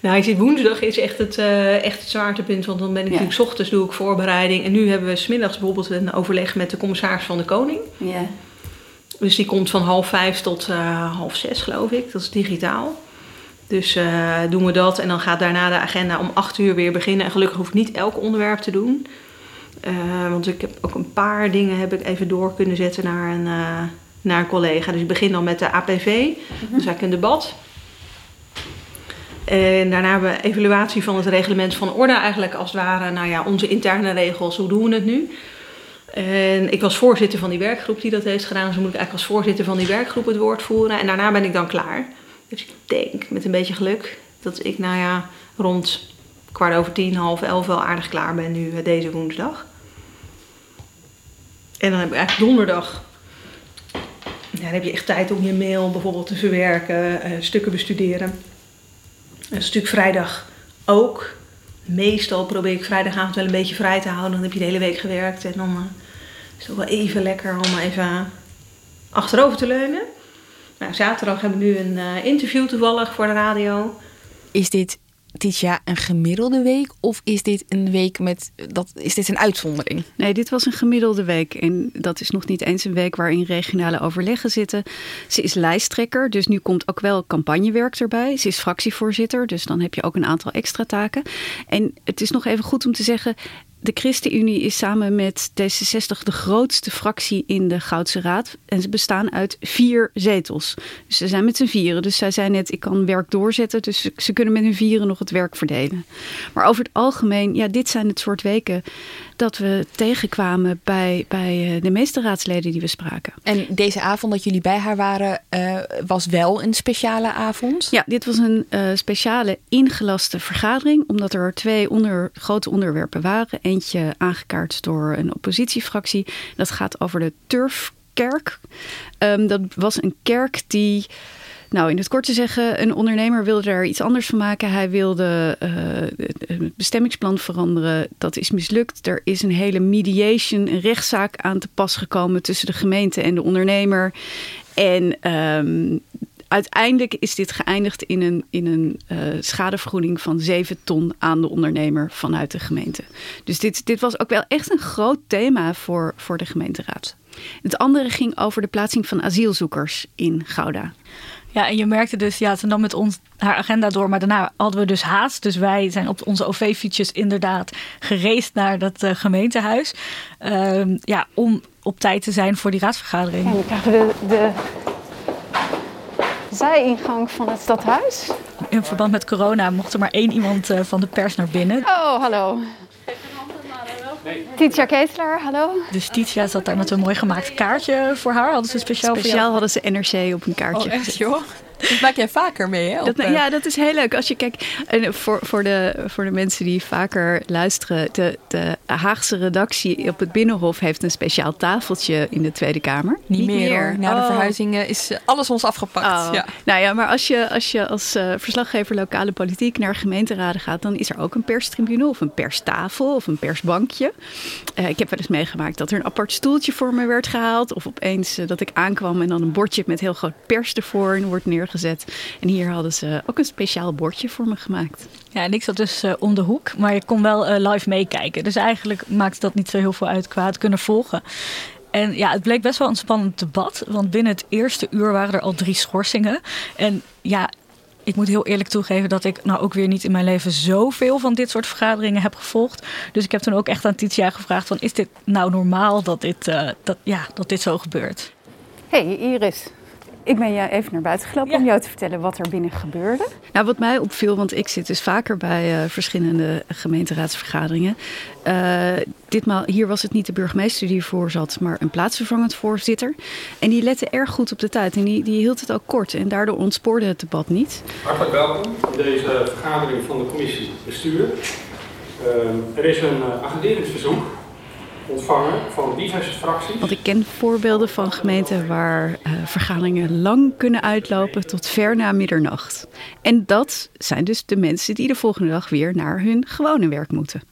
Nou, ik zie woensdag is echt het, eh, echt het zwaartepunt, want dan ben ik Ja. natuurlijk 's ochtends doe ik voorbereiding. En nu hebben we smiddags bijvoorbeeld een overleg met de commissaris van de Koning. Ja. Dus die komt van half vijf tot eh, half zes, geloof ik. Dat is digitaal. Dus eh, doen we dat en dan gaat daarna de agenda om acht uur weer beginnen. En gelukkig hoef ik niet elk onderwerp te doen. Eh, want ik heb ook een paar dingen heb ik even door kunnen zetten naar een, naar een collega. Dus ik begin dan met de APV. Dat is eigenlijk een debat. En daarna hebben we evaluatie van het reglement van orde. Eigenlijk als het ware, nou ja, onze interne regels. Hoe doen we het nu? En ik was voorzitter van die werkgroep die dat heeft gedaan. Dus moet ik eigenlijk als voorzitter van die werkgroep het woord voeren. En daarna ben ik dan klaar. Dus ik denk, met een beetje geluk, dat ik nou ja, rond kwart over tien, half elf wel aardig klaar ben nu eh, deze woensdag. En dan heb ik eigenlijk donderdag. Dan heb je echt tijd om je mail bijvoorbeeld te verwerken, eh, stukken bestuderen. Is natuurlijk vrijdag ook. Meestal probeer ik vrijdagavond wel een beetje vrij te houden. Dan heb je de hele week gewerkt. En dan eh, is het wel even lekker om even achterover te leunen. Nou, zaterdag hebben we nu een eh, interview toevallig voor de radio. Is dit dit jaar een gemiddelde week of is dit een week met dat is dit een uitzondering? Nee, dit was een gemiddelde week. En dat is nog niet eens een week waarin regionale overleggen zitten. Ze is lijsttrekker, dus nu komt ook wel campagnewerk erbij. Ze is fractievoorzitter, dus dan heb je ook een aantal extra taken. En het is nog even goed om te zeggen. De ChristenUnie is samen met D66 de grootste fractie in de Goudse Raad. En ze bestaan uit vier zetels. Dus ze zijn met z'n vieren. Dus zij zei net, ik kan werk doorzetten. Dus ze, ze kunnen met hun vieren nog het werk verdelen. Maar over het algemeen, ja, dit zijn het soort weken dat we tegenkwamen bij, bij eh, de meeste raadsleden die we spraken. En deze avond dat jullie bij haar waren, eh, was wel een speciale avond? Ja, dit was een eh, speciale ingelaste vergadering, omdat er twee onder, grote onderwerpen waren. Eentje aangekaart door een oppositiefractie. Dat gaat over de Turfkerk. Ehm, dat was een kerk die. Nou, in het kort te zeggen, een ondernemer wilde er iets anders van maken. Hij wilde uh, het bestemmingsplan veranderen. Dat is mislukt. Er is een hele mediation, een rechtszaak aan te pas gekomen tussen de gemeente en de ondernemer. En um, uiteindelijk is dit geëindigd in een, in een uh, schadevergoeding van 7 ton aan de ondernemer vanuit de gemeente. Dus dit, dit was ook wel echt een groot thema voor, voor de gemeenteraad. Het andere ging over de plaatsing van asielzoekers in Gouda. Ja, en je merkte dus, ja, ze nam met ons haar agenda door, maar daarna hadden we dus haast. Dus wij zijn op onze OV-fietsjes inderdaad gereisd naar dat uh, gemeentehuis. Uh, ja, om op tijd te zijn voor die raadsvergadering. En we krijgen de, de zijingang van het stadhuis. In verband met corona mocht er maar één iemand uh, van de pers naar binnen. Oh, hallo. Titia Ketelaar, hallo. Dus Titia zat daar met een mooi gemaakt kaartje voor haar. Hadden ze speciaal Speciaal hadden ze NRC op een kaartje. Oh, echt joh? Dat maak jij vaker mee, hè? Dat, ja, dat is heel leuk. Als je kijkt, en voor, voor, de, voor de mensen die vaker luisteren, de, de Haagse redactie op het Binnenhof heeft een speciaal tafeltje in de Tweede Kamer. Niet, Niet meer. meer. Na de oh. verhuizing is alles ons afgepakt. Oh. Ja. Nou ja, maar als je als, je als uh, verslaggever lokale politiek naar gemeenteraden gaat, dan is er ook een perstribune of een perstafel of een persbankje. Uh, ik heb wel eens meegemaakt dat er een apart stoeltje voor me werd gehaald. Of opeens uh, dat ik aankwam en dan een bordje met heel groot pers ervoor en wordt neergezet. Neergezet. En hier hadden ze ook een speciaal bordje voor me gemaakt. Ja, en ik zat dus uh, om de hoek, maar je kon wel uh, live meekijken. Dus eigenlijk maakt dat niet zo heel veel uit qua het kunnen volgen. En ja, het bleek best wel een spannend debat. Want binnen het eerste uur waren er al drie schorsingen. En ja, ik moet heel eerlijk toegeven dat ik nou ook weer niet in mijn leven zoveel van dit soort vergaderingen heb gevolgd. Dus ik heb toen ook echt aan Titia gevraagd: van, is dit nou normaal dat dit, uh, dat, ja, dat dit zo gebeurt? Hey Iris, ik ben jou even naar buiten gelopen om jou te vertellen wat er binnen gebeurde. Nou, wat mij opviel, want ik zit dus vaker bij uh, verschillende gemeenteraadsvergaderingen. Uh, ditmaal, hier was het niet de burgemeester die ervoor zat, maar een plaatsvervangend voorzitter. En die lette erg goed op de tijd en die, die hield het ook kort. En daardoor ontspoorde het debat niet. Hartelijk welkom in deze vergadering van de commissie bestuur. Uh, er is een uh, agenderingsverzoek ontvangen van diverse fracties. Want ik ken voorbeelden van gemeenten waar uh, vergaderingen lang kunnen uitlopen tot ver na middernacht. En dat zijn dus de mensen die de volgende dag weer naar hun gewone werk moeten.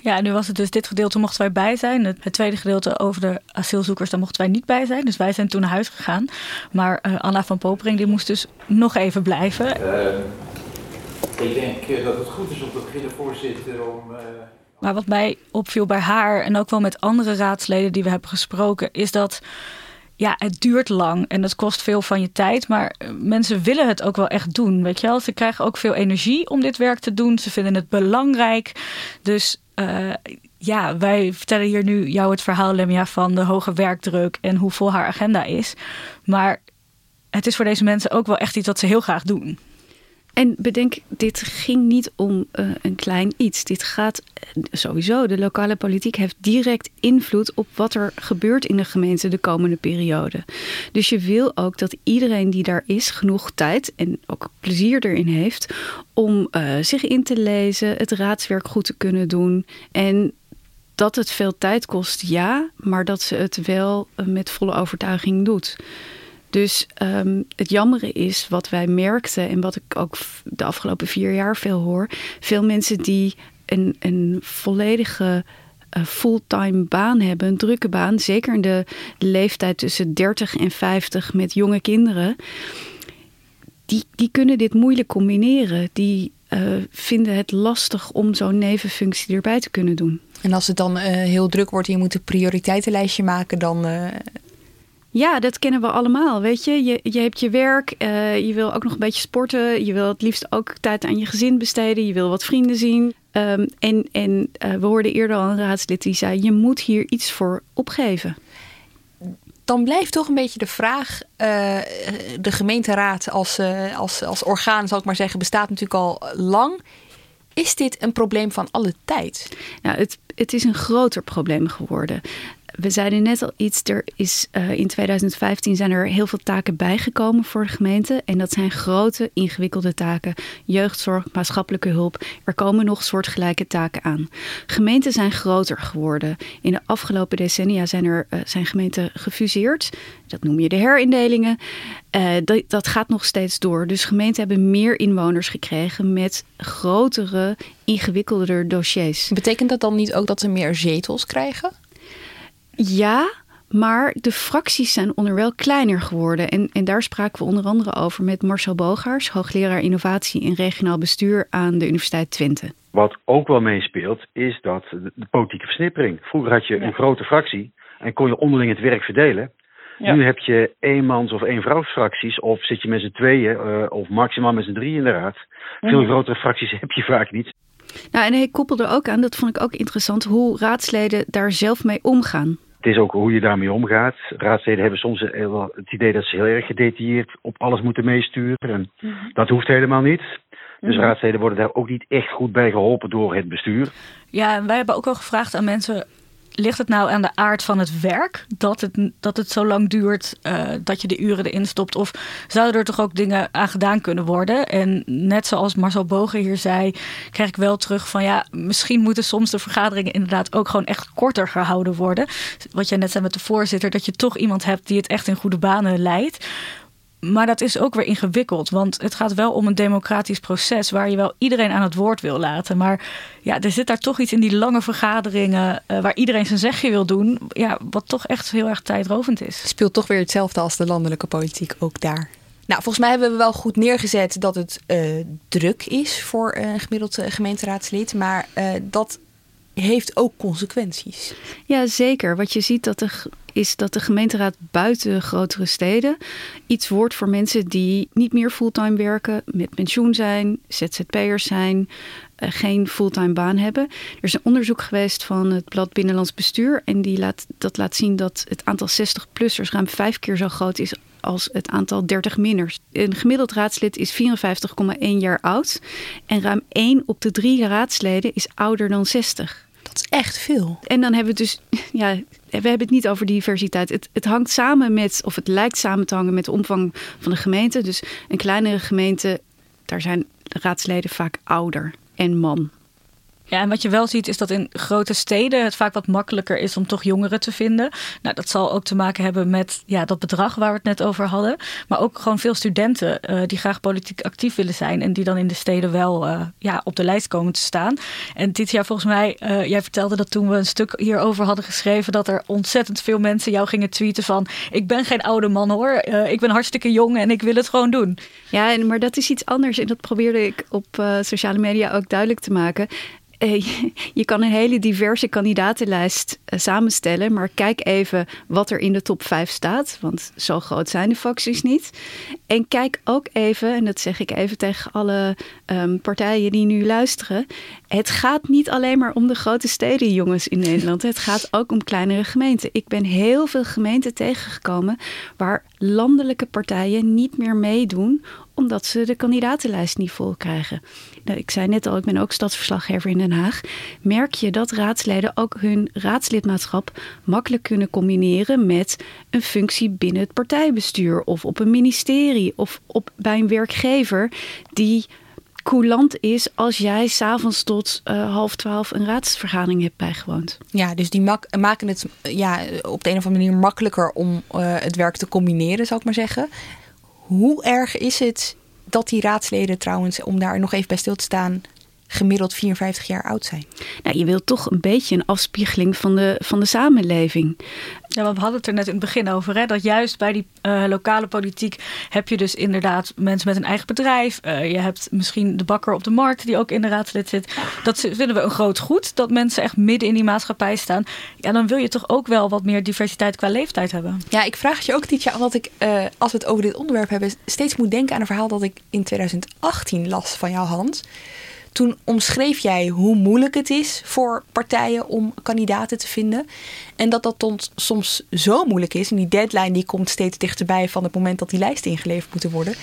Ja, nu was het dus dit gedeelte mochten wij bij zijn. Het, het, tweede gedeelte over de asielzoekers, daar mochten wij niet bij zijn. Dus wij zijn toen naar huis gegaan. Maar uh, Anna van Popering, die moest dus nog even blijven. Uh, ik denk dat het goed is om te beginnen, voorzitter, om... Maar wat mij opviel bij haar en ook wel met andere raadsleden die we hebben gesproken, is dat ja, het duurt lang en het kost veel van je tijd. Maar mensen willen het ook wel echt doen. Weet je wel, ze krijgen ook veel energie om dit werk te doen. Ze vinden het belangrijk. Dus uh, ja, wij vertellen hier nu jou het verhaal, Lemia, van de hoge werkdruk en hoe vol haar agenda is. Maar het is voor deze mensen ook wel echt iets wat ze heel graag doen. En bedenk, dit ging niet om uh, een klein iets. Dit gaat sowieso. De lokale politiek heeft direct invloed op wat er gebeurt in de gemeente de komende periode. Dus je wil ook dat iedereen die daar is genoeg tijd en ook plezier erin heeft om uh, zich in te lezen, het raadswerk goed te kunnen doen. En dat het veel tijd kost, ja, maar dat ze het wel met volle overtuiging doet. Dus um, het jammere is wat wij merkten en wat ik ook de afgelopen vier jaar veel hoor. Veel mensen die een, een volledige uh, fulltime baan hebben, een drukke baan. Zeker in de leeftijd tussen 30 en 50 met jonge kinderen. Die, die kunnen dit moeilijk combineren. Die uh, vinden het lastig om zo'n nevenfunctie erbij te kunnen doen. En als het dan uh, heel druk wordt en je moet een prioriteitenlijstje maken, dan ja, dat kennen we allemaal. Weet je, je, je hebt je werk, uh, je wil ook nog een beetje sporten. Je wil het liefst ook tijd aan je gezin besteden. Je wil wat vrienden zien. Um, en en uh, we hoorden eerder al een raadslid die zei: je moet hier iets voor opgeven. Dan blijft toch een beetje de vraag: uh, de gemeenteraad als, als, als orgaan, zal ik maar zeggen, bestaat natuurlijk al lang. Is dit een probleem van alle tijd? Nou, het, het is een groter probleem geworden we zeiden net al iets. Er is uh, in 2015 zijn er heel veel taken bijgekomen voor de gemeente. En dat zijn grote, ingewikkelde taken. Jeugdzorg, maatschappelijke hulp. Er komen nog soortgelijke taken aan. Gemeenten zijn groter geworden. In de afgelopen decennia zijn er uh, zijn gemeenten gefuseerd. Dat noem je de herindelingen. Uh, dat, dat gaat nog steeds door. Dus gemeenten hebben meer inwoners gekregen met grotere, ingewikkelder dossiers. Betekent dat dan niet ook dat ze meer zetels krijgen? Ja, maar de fracties zijn onderwijl kleiner geworden. En, en daar spraken we onder andere over met Marcel Bogaars, hoogleraar innovatie en regionaal bestuur aan de Universiteit Twente. Wat ook wel meespeelt, is dat de, politieke versnippering. Vroeger had je ja. een grote fractie en kon je onderling het werk verdelen. Ja. Nu heb je eenmans- of eenvrouwsfracties, of zit je met z'n tweeën, uh, of maximaal met z'n drieën in de raad. Veel grotere fracties heb je vaak niet. Nou, en hij koppelde ook aan, dat vond ik ook interessant, hoe raadsleden daar zelf mee omgaan. Het is ook hoe je daarmee omgaat. Raadsleden hebben soms het idee dat ze heel erg gedetailleerd op alles moeten meesturen. En mm -hmm. dat hoeft helemaal niet. Dus mm -hmm. raadsleden worden daar ook niet echt goed bij geholpen door het bestuur. Ja, en wij hebben ook al gevraagd aan mensen ligt het nou aan de aard van het werk dat het, dat het zo lang duurt uh, dat je de uren erin stopt? Of zouden er toch ook dingen aan gedaan kunnen worden? En net zoals Marcel Bogen hier zei, krijg ik wel terug van ja, misschien moeten soms de vergaderingen inderdaad ook gewoon echt korter gehouden worden. Wat jij net zei met de voorzitter, dat je toch iemand hebt die het echt in goede banen leidt. Maar dat is ook weer ingewikkeld, want het gaat wel om een democratisch proces waar je wel iedereen aan het woord wil laten. Maar ja, er zit daar toch iets in die lange vergaderingen uh, waar iedereen zijn zegje wil doen, ja, wat toch echt heel erg tijdrovend is. Speelt toch weer hetzelfde als de landelijke politiek ook daar. Nou, volgens mij hebben we wel goed neergezet dat het uh, druk is voor een gemiddeld gemeenteraadslid. Maar uh, dat heeft ook consequenties. Ja, zeker. Wat je ziet dat de, is dat de gemeenteraad buiten grotere steden iets wordt voor mensen die niet meer fulltime werken, met pensioen zijn, ZZP'ers zijn, uh, geen fulltime baan hebben. Er is een onderzoek geweest van het blad Binnenlands Bestuur en die laat, dat laat zien dat het aantal 60-plussers ruim vijf keer zo groot is als het aantal 30 minners. Een gemiddeld raadslid is 54,1 jaar oud en ruim 1 op de drie raadsleden is ouder dan 60. Echt veel. En dan hebben we dus, ja, we hebben het niet over diversiteit. Het, het hangt samen met, of het lijkt samen te hangen met de omvang van de gemeente. Dus een kleinere gemeente, daar zijn de raadsleden vaak ouder en man. Ja, en wat je wel ziet is dat in grote steden het vaak wat makkelijker is om toch jongeren te vinden. Nou, dat zal ook te maken hebben met ja, dat bedrag waar we het net over hadden. Maar ook gewoon veel studenten uh, die graag politiek actief willen zijn. En die dan in de steden wel uh, ja, op de lijst komen te staan. En dit jaar volgens mij, uh, jij vertelde dat toen we een stuk hierover hadden geschreven. Dat er ontzettend veel mensen jou gingen tweeten van... Ik ben geen oude man hoor, ik ben hartstikke jong en ik wil het gewoon doen. Ja, maar dat is iets anders. En dat probeerde ik op sociale media ook duidelijk te maken. Eh, je kan een hele diverse kandidatenlijst eh, samenstellen, maar kijk even wat er in de top 5 staat, want zo groot zijn de facties niet. En kijk ook even, en dat zeg ik even tegen alle ehm, partijen die nu luisteren, het gaat niet alleen maar om de grote steden, jongens, in Nederland. Het gaat ook om kleinere gemeenten. Ik ben heel veel gemeenten tegengekomen waar landelijke partijen niet meer meedoen omdat ze de kandidatenlijst niet vol krijgen. Nou, ik zei net al, ik ben ook stadsverslaggever in Den Haag. Merk je dat raadsleden ook hun raadslidmaatschap makkelijk kunnen combineren met een functie binnen het partijbestuur of op een ministerie of op, bij een werkgever die coulant is als jij s'avonds tot uh, half twaalf een raadsvergadering hebt bijgewoond. Ja, dus die mak maken het ja, op de een of andere manier makkelijker om uh, het werk te combineren, zou ik maar zeggen. Hoe erg is het dat die raadsleden trouwens, om daar nog even bij stil te staan, gemiddeld 54 jaar oud zijn. Nou, je wilt toch een beetje een afspiegeling van de, van de samenleving. Ja, we hadden het er net in het begin over. Hè, dat juist bij die uh, lokale politiek heb je dus inderdaad mensen met een eigen bedrijf. Uh, je hebt misschien de bakker op de markt die ook in de raadslid zit. Dat vinden we een groot goed. Dat mensen echt midden in die maatschappij staan. Ja, dan wil je toch ook wel wat meer diversiteit qua leeftijd hebben. Ja, ik vraag het je ook, Tietje, omdat ik, uh, als we het over dit onderwerp hebben, steeds moet denken aan een verhaal dat ik in 2018 las van jouw hand. Toen omschreef jij hoe moeilijk het is voor partijen om kandidaten te vinden. En dat dat soms zo moeilijk is. En die deadline die komt steeds dichterbij van het moment dat die lijsten ingeleverd moeten worden.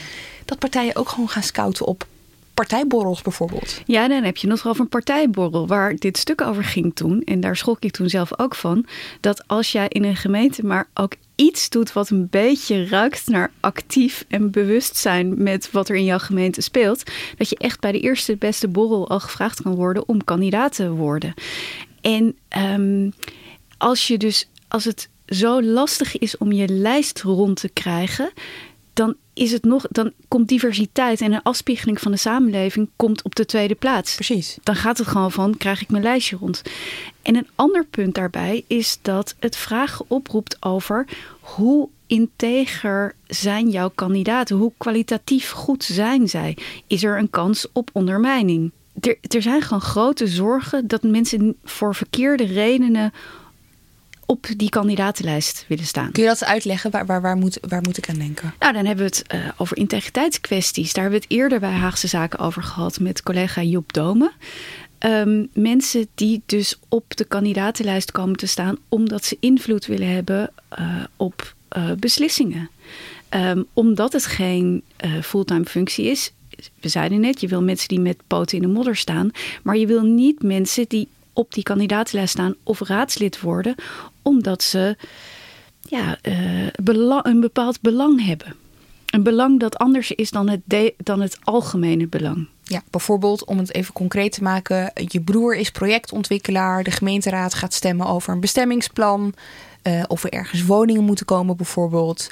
Dat partijen ook gewoon gaan scouten op partijborrels bijvoorbeeld. Ja, dan heb je nog wel een partijborrel waar dit stuk over ging toen. En daar schrok ik toen zelf ook van. Dat als jij in een gemeente maar ook iets doet wat een beetje ruikt naar actief en bewustzijn met wat er in jouw gemeente speelt, dat je echt bij de eerste beste borrel al gevraagd kan worden om kandidaat te worden. En um, als je dus, als het zo lastig is om je lijst rond te krijgen, dan is het nog, dan komt diversiteit en een afspiegeling van de samenleving komt op de tweede plaats. Precies. Dan gaat het gewoon van, krijg ik mijn lijstje rond. En een ander punt daarbij is dat het vragen oproept over hoe integer zijn jouw kandidaten? Hoe kwalitatief goed zijn zij? Is er een kans op ondermijning? Er, er zijn gewoon grote zorgen dat mensen voor verkeerde redenen op die kandidatenlijst willen staan. Kun je dat uitleggen? Waar, waar, waar, moet, waar moet ik aan denken? Nou, dan hebben we het uh, over integriteitskwesties. Daar hebben we het eerder bij Haagse Zaken over gehad met collega Job Domen. Um, mensen die dus op de kandidatenlijst komen te staan omdat ze invloed willen hebben uh, op uh, beslissingen. Um, omdat het geen fulltime functie is. We zeiden net, je wil mensen die met poten in de modder staan. Maar je wil niet mensen die op die kandidatenlijst staan of raadslid worden, omdat ze ja, uh, een bepaald belang hebben. Een belang dat anders is dan het, dan het algemene belang. Ja, bijvoorbeeld om het even concreet te maken: je broer is projectontwikkelaar, de gemeenteraad gaat stemmen over een bestemmingsplan, uh, of er ergens woningen moeten komen, bijvoorbeeld.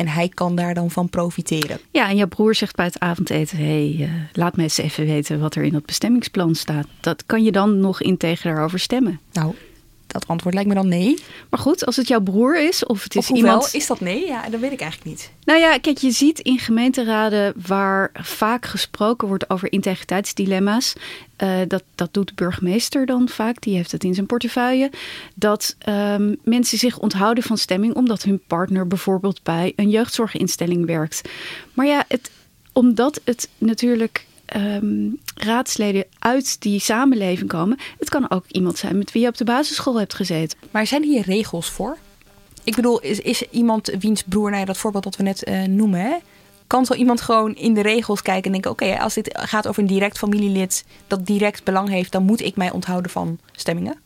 En hij kan daar dan van profiteren. Ja, en jouw broer zegt bij het avondeten: hé, hey, uh, laat me eens even weten wat er in dat bestemmingsplan staat. Dat kan je dan nog integer daarover stemmen. Nou, dat antwoord lijkt me dan nee. Maar goed, als het jouw broer is of het is of hoewel, iemand... is dat nee? Ja, dat weet ik eigenlijk niet. Nou ja, kijk, je ziet in gemeenteraden waar vaak gesproken wordt over integriteitsdilemma's. Uh, dat, dat doet de burgemeester dan vaak, die heeft het in zijn portefeuille. Dat um, mensen zich onthouden van stemming omdat hun partner bijvoorbeeld bij een jeugdzorginstelling werkt. Maar ja, het, omdat het natuurlijk um, raadsleden uit die samenleving komen. Het kan ook iemand zijn met wie je op de basisschool hebt gezeten. Maar zijn hier regels voor? Ik bedoel, is, is iemand wiens broer, nou ja, dat voorbeeld dat we net uh, noemen, hè? kan zo iemand gewoon in de regels kijken en denken: oké, als dit gaat over een direct familielid dat direct belang heeft, dan moet ik mij onthouden van stemmingen?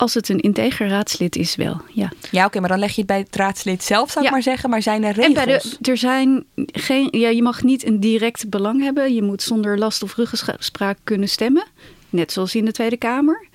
Als het een integer raadslid is, wel, ja. Ja, oké, maar dan leg je het bij het raadslid zelf, zou ik maar zeggen. Maar zijn er regels? En bij de, er zijn geen... Ja, je mag niet een direct belang hebben. Je moet zonder last of ruggespraak kunnen stemmen. Net zoals in de Tweede Kamer.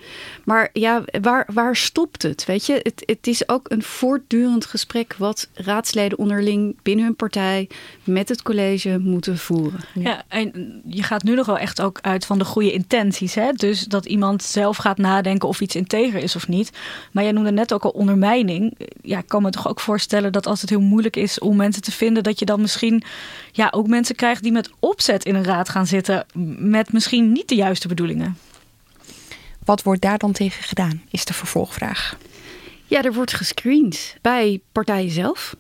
Maar ja, waar, waar stopt het? Weet je, het, het is ook een voortdurend gesprek wat raadsleden onderling binnen hun partij met het college moeten voeren. Ja, en je gaat nu nog wel echt ook uit van de goede intenties. Hè? Dus dat iemand zelf gaat nadenken of iets integer is of niet. Maar jij noemde net ook al ondermijning. Ja, ik kan me toch ook voorstellen dat als het heel moeilijk is om mensen te vinden, dat je dan misschien ja, ook mensen krijgt die met opzet in een raad gaan zitten met misschien niet de juiste bedoelingen. Wat wordt daar dan tegen gedaan, is de vervolgvraag. Ja, er wordt gescreend bij partijen zelf.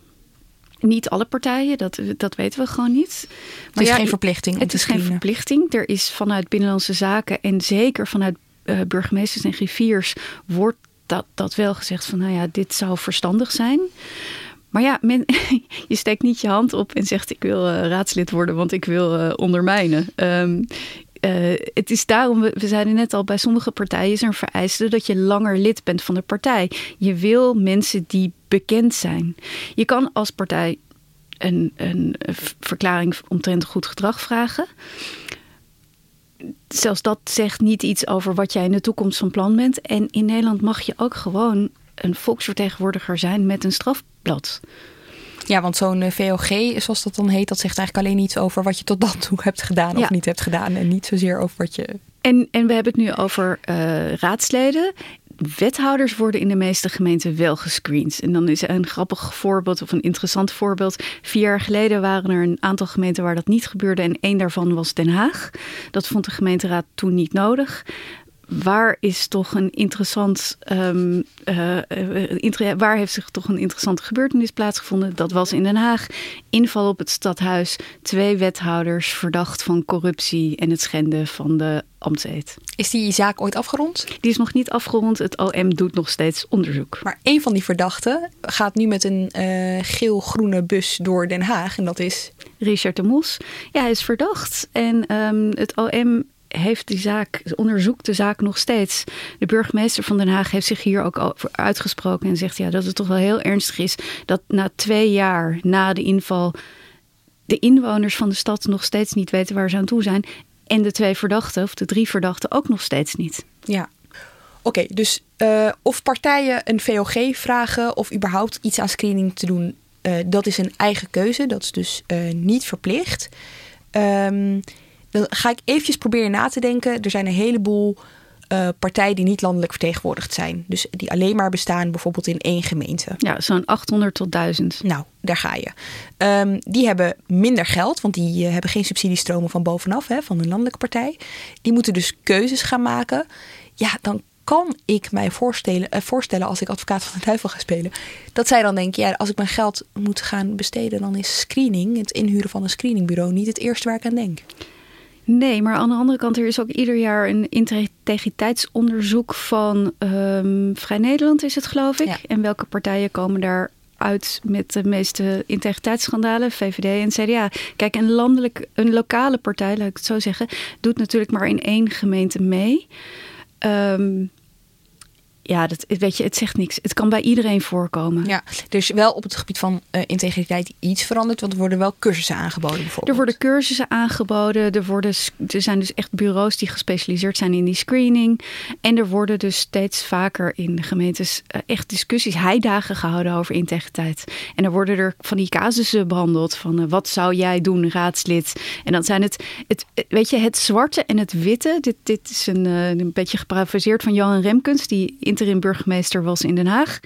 Niet alle partijen, dat, dat weten we gewoon niet. Maar het is geen verplichting. het is geen verplichting. Er is vanuit Binnenlandse Zaken en zeker vanuit uh, burgemeesters en griffiers wordt dat, dat wel gezegd van nou ja, dit zou verstandig zijn. Maar ja, men, je steekt niet je hand op en zegt ik wil uh, raadslid worden, want ik wil uh, ondermijnen. Um, uh, het is daarom, we zeiden net al, bij sommige partijen is er een vereiste dat je langer lid bent van de partij. Je wil mensen die bekend zijn. Je kan als partij een, een verklaring omtrent goed gedrag vragen. Zelfs dat zegt niet iets over wat jij in de toekomst van plan bent. En in Nederland mag je ook gewoon een volksvertegenwoordiger zijn met een strafblad. Ja, want zo'n eh, VOG, zoals dat dan heet, dat zegt eigenlijk alleen iets over wat je tot dan toe hebt gedaan of niet hebt gedaan. En niet zozeer over wat je. En, en we hebben het nu over uh, raadsleden. Wethouders worden in de meeste gemeenten wel gescreend. En dan is een grappig voorbeeld of een interessant voorbeeld. Vier jaar geleden waren er een aantal gemeenten waar dat niet gebeurde. En één daarvan was Den Haag. Dat vond de gemeenteraad toen niet nodig waar is toch een interessant. Um, uh, waar heeft zich toch een interessante gebeurtenis plaatsgevonden? Dat was in Den Haag. Inval op het stadhuis. Twee wethouders verdacht van corruptie en het schenden van de ambtseed. Is die zaak ooit afgerond? Die is nog niet afgerond. Het OM doet nog steeds onderzoek. Maar een van die verdachten gaat nu met een uh, geel-groene bus door Den Haag. En dat is. Richard de Mos. Ja, hij is verdacht. En um, het OM heeft die zaak, onderzoekt de zaak nog steeds. De burgemeester van Den Haag heeft zich hier ook over uitgesproken en zegt ja, dat het toch wel heel ernstig is dat na twee jaar na de inval de inwoners van de stad nog steeds niet weten waar ze aan toe zijn. En de twee verdachten, of de drie verdachten, ook nog steeds niet. Ja. Oké, dus uh, of partijen een VOG vragen of überhaupt iets aan screening te doen, uh, dat is een eigen keuze. Dat is dus uh, niet verplicht. Um, dan ga ik eventjes proberen na te denken. Er zijn een heleboel uh, partijen die niet landelijk vertegenwoordigd zijn. Dus die alleen maar bestaan bijvoorbeeld in één gemeente. Ja, zo'n 800 tot 1000. Nou, daar ga je. Um, die hebben minder geld, want die uh, hebben geen subsidiestromen van bovenaf, hè, van een landelijke partij. Die moeten dus keuzes gaan maken. Ja, dan kan ik mij voorstellen, uh, voorstellen als ik advocaat van de duivel ga spelen, dat zij dan denken, ja, als ik mijn geld moet gaan besteden, dan is screening, het inhuren van een screeningbureau, niet het eerste waar ik aan denk. Nee, maar aan de andere kant, er is ook ieder jaar een integriteitsonderzoek van um, Vrij Nederland, is het geloof ik. En welke partijen komen daar uit met de meeste integriteitsschandalen, VVD en CDA. Kijk, een landelijk, een lokale partij, laat ik het zo zeggen, doet natuurlijk maar in één gemeente mee. Um, ja, dat, weet je, het zegt niks. Het kan bij iedereen voorkomen. Ja, is wel op het gebied van uh, integriteit iets veranderd. Want er worden wel cursussen aangeboden bijvoorbeeld. Er worden cursussen aangeboden. Er, worden, er zijn dus echt bureaus die gespecialiseerd zijn in die screening. En er worden dus steeds vaker in de gemeentes uh, echt discussies, heidagen gehouden over integriteit. En er worden er van die casussen behandeld. Van uh, wat zou jij doen, raadslid? En dan zijn het, het weet je, het zwarte en het witte. Dit, dit is een, een beetje geparafraseerd van Johan Remkens, die interim burgemeester was in Den Haag.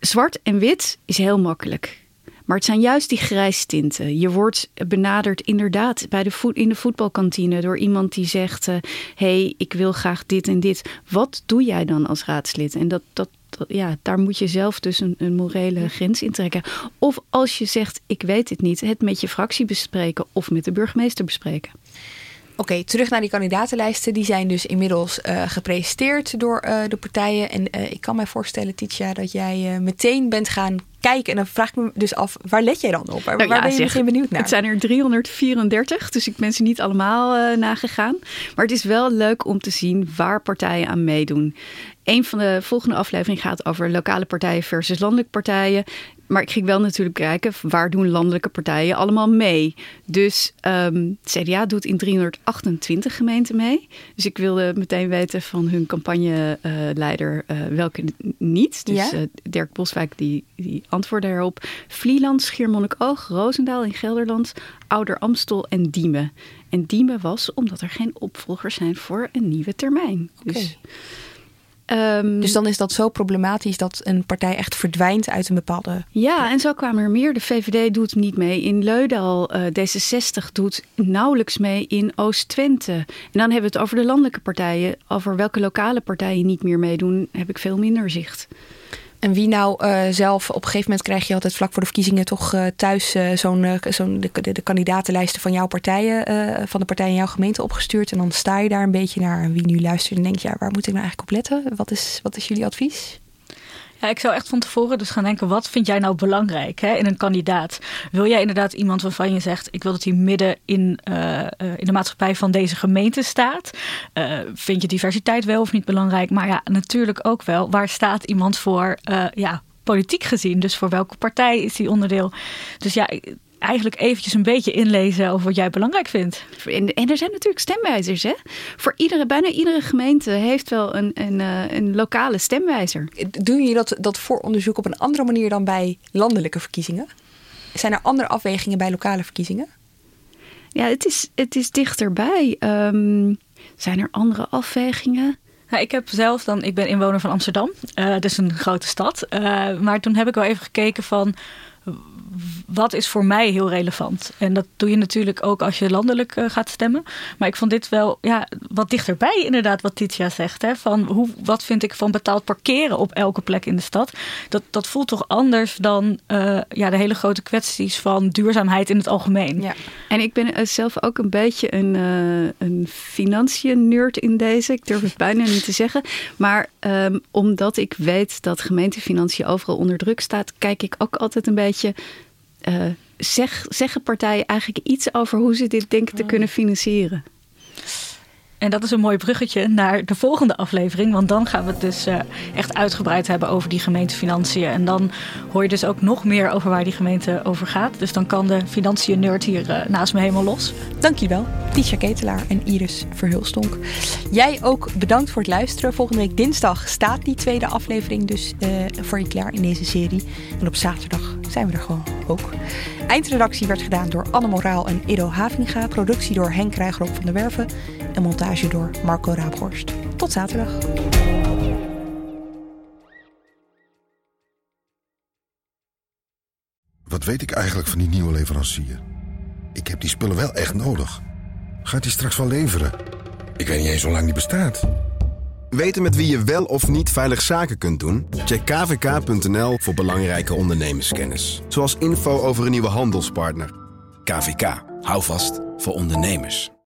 Zwart en wit is heel makkelijk. Maar het zijn juist die grijstinten. Je wordt benaderd inderdaad bij de in de voetbalkantine door iemand die zegt: hé, hey, ik wil graag dit en dit. Wat doe jij dan als raadslid? En dat, dat, ja, daar moet je zelf dus een, een morele grens in trekken. Of als je zegt: ik weet het niet, het met je fractie bespreken of met de burgemeester bespreken. Oké, terug naar die kandidatenlijsten. Die zijn dus inmiddels uh, gepresenteerd door uh, de partijen. En uh, ik kan mij voorstellen, Titia, dat jij meteen bent gaan kijken. En dan vraag ik me dus af, waar let jij dan op? Waar, nou, waar ben je meteen benieuwd naar? Het zijn er 334, dus ik ben ze niet allemaal nagegaan. Maar het is wel leuk om te zien waar partijen aan meedoen. Een van de volgende afleveringen gaat over lokale partijen versus landelijke partijen. Maar ik ging wel natuurlijk kijken waar doen landelijke partijen allemaal mee. Dus um, CDA doet in 328 gemeenten mee. Dus ik wilde meteen weten van hun campagneleider uh, welke niet. Dus uh, Dirk Boswijk die, die antwoordde erop. Vlieland, Schiermonnikoog, Roosendaal in Gelderland, Ouder Amstel en Diemen. En Diemen was omdat er geen opvolgers zijn voor een nieuwe termijn. Okay. Dus Um, dus dan is dat zo problematisch dat een partij echt verdwijnt uit een bepaalde. Ja, en zo kwamen er meer. De VVD doet niet mee in Leudal. Uh, D66 doet nauwelijks mee in Oost-Twente. En dan hebben we het over de landelijke partijen. Over welke lokale partijen niet meer meedoen, heb ik veel minder zicht. En wie nou uh, zelf, op een gegeven moment krijg je altijd vlak voor de verkiezingen toch uh, thuis uh, zo'n zo'n de, de, de, kandidatenlijsten van jouw partijen, van de partijen in jouw gemeente opgestuurd. En dan sta je daar een beetje naar. En wie nu luistert en denkt, ja, waar moet ik nou eigenlijk op letten? Wat is, wat is jullie advies? Ja, ik zou echt van tevoren dus gaan denken, wat vind jij nou belangrijk hè, in een kandidaat? Wil jij inderdaad iemand waarvan je zegt, ik wil dat hij midden in, uh, in de maatschappij van deze gemeente staat? Uh, vind je diversiteit wel of niet belangrijk? Maar ja, natuurlijk ook wel, waar staat iemand voor, ja, politiek gezien? Dus voor welke partij is hij onderdeel? Dus ja, eigenlijk eventjes een beetje inlezen over wat jij belangrijk vindt. En, en er zijn natuurlijk stemwijzers. Hè? Voor iedere, bijna iedere gemeente heeft wel een, een, eh, een lokale stemwijzer. Doen jullie dat, dat vooronderzoek op een andere manier dan bij landelijke verkiezingen? Zijn er andere afwegingen bij lokale verkiezingen? Ja, het is, het is dichterbij. Um, zijn er andere afwegingen? Nou, ik heb zelf dan, ik ben inwoner van Amsterdam, uh, dus een grote stad. Uh, maar toen heb ik wel even gekeken van wat is voor mij heel relevant? En dat doe je natuurlijk ook als je landelijk uh, gaat stemmen. Maar ik vond dit wel ja, wat dichterbij, inderdaad, wat Titia zegt. Hè? Van hoe, wat vind ik van betaald parkeren op elke plek in de stad? Dat, dat voelt toch anders dan uh, ja, de hele grote kwesties van duurzaamheid in het algemeen. Ja. En ik ben zelf ook een beetje een, uh, een financiën-nerd in deze. Ik durf het bijna niet te zeggen. Maar um, omdat ik weet dat gemeentefinanciën overal onder druk staat, kijk ik ook altijd een beetje uh, zeg, zeggen partijen eigenlijk iets over hoe ze dit denken te kunnen financieren? En dat is een mooi bruggetje naar de volgende aflevering. Want dan gaan we het dus uh, echt uitgebreid hebben over die gemeentefinanciën. En dan hoor je dus ook nog meer over waar die gemeente over gaat. Dus dan kan de financiën-nerd hier uh, naast me helemaal los. Dankjewel, Tisha Ketelaar en Iris Verhulstonk. Jij ook bedankt voor het luisteren. Volgende week dinsdag staat die tweede aflevering dus uh, voor je klaar in deze serie. En op zaterdag zijn we er gewoon ook. Eindredactie werd gedaan door Anne Moraal en Ido Havinga. Productie door Henk Krijgerop van de Werven. En montage door Marco Raaphorst. Tot zaterdag. Wat weet ik eigenlijk van die nieuwe leverancier? Ik heb die spullen wel echt nodig. Gaat hij straks wel leveren? Ik weet niet eens hoe lang die bestaat. Weten met wie je wel of niet veilig zaken kunt doen? Check kvk.nl voor belangrijke ondernemerskennis. Zoals info over een nieuwe handelspartner. KVK, hou vast voor ondernemers.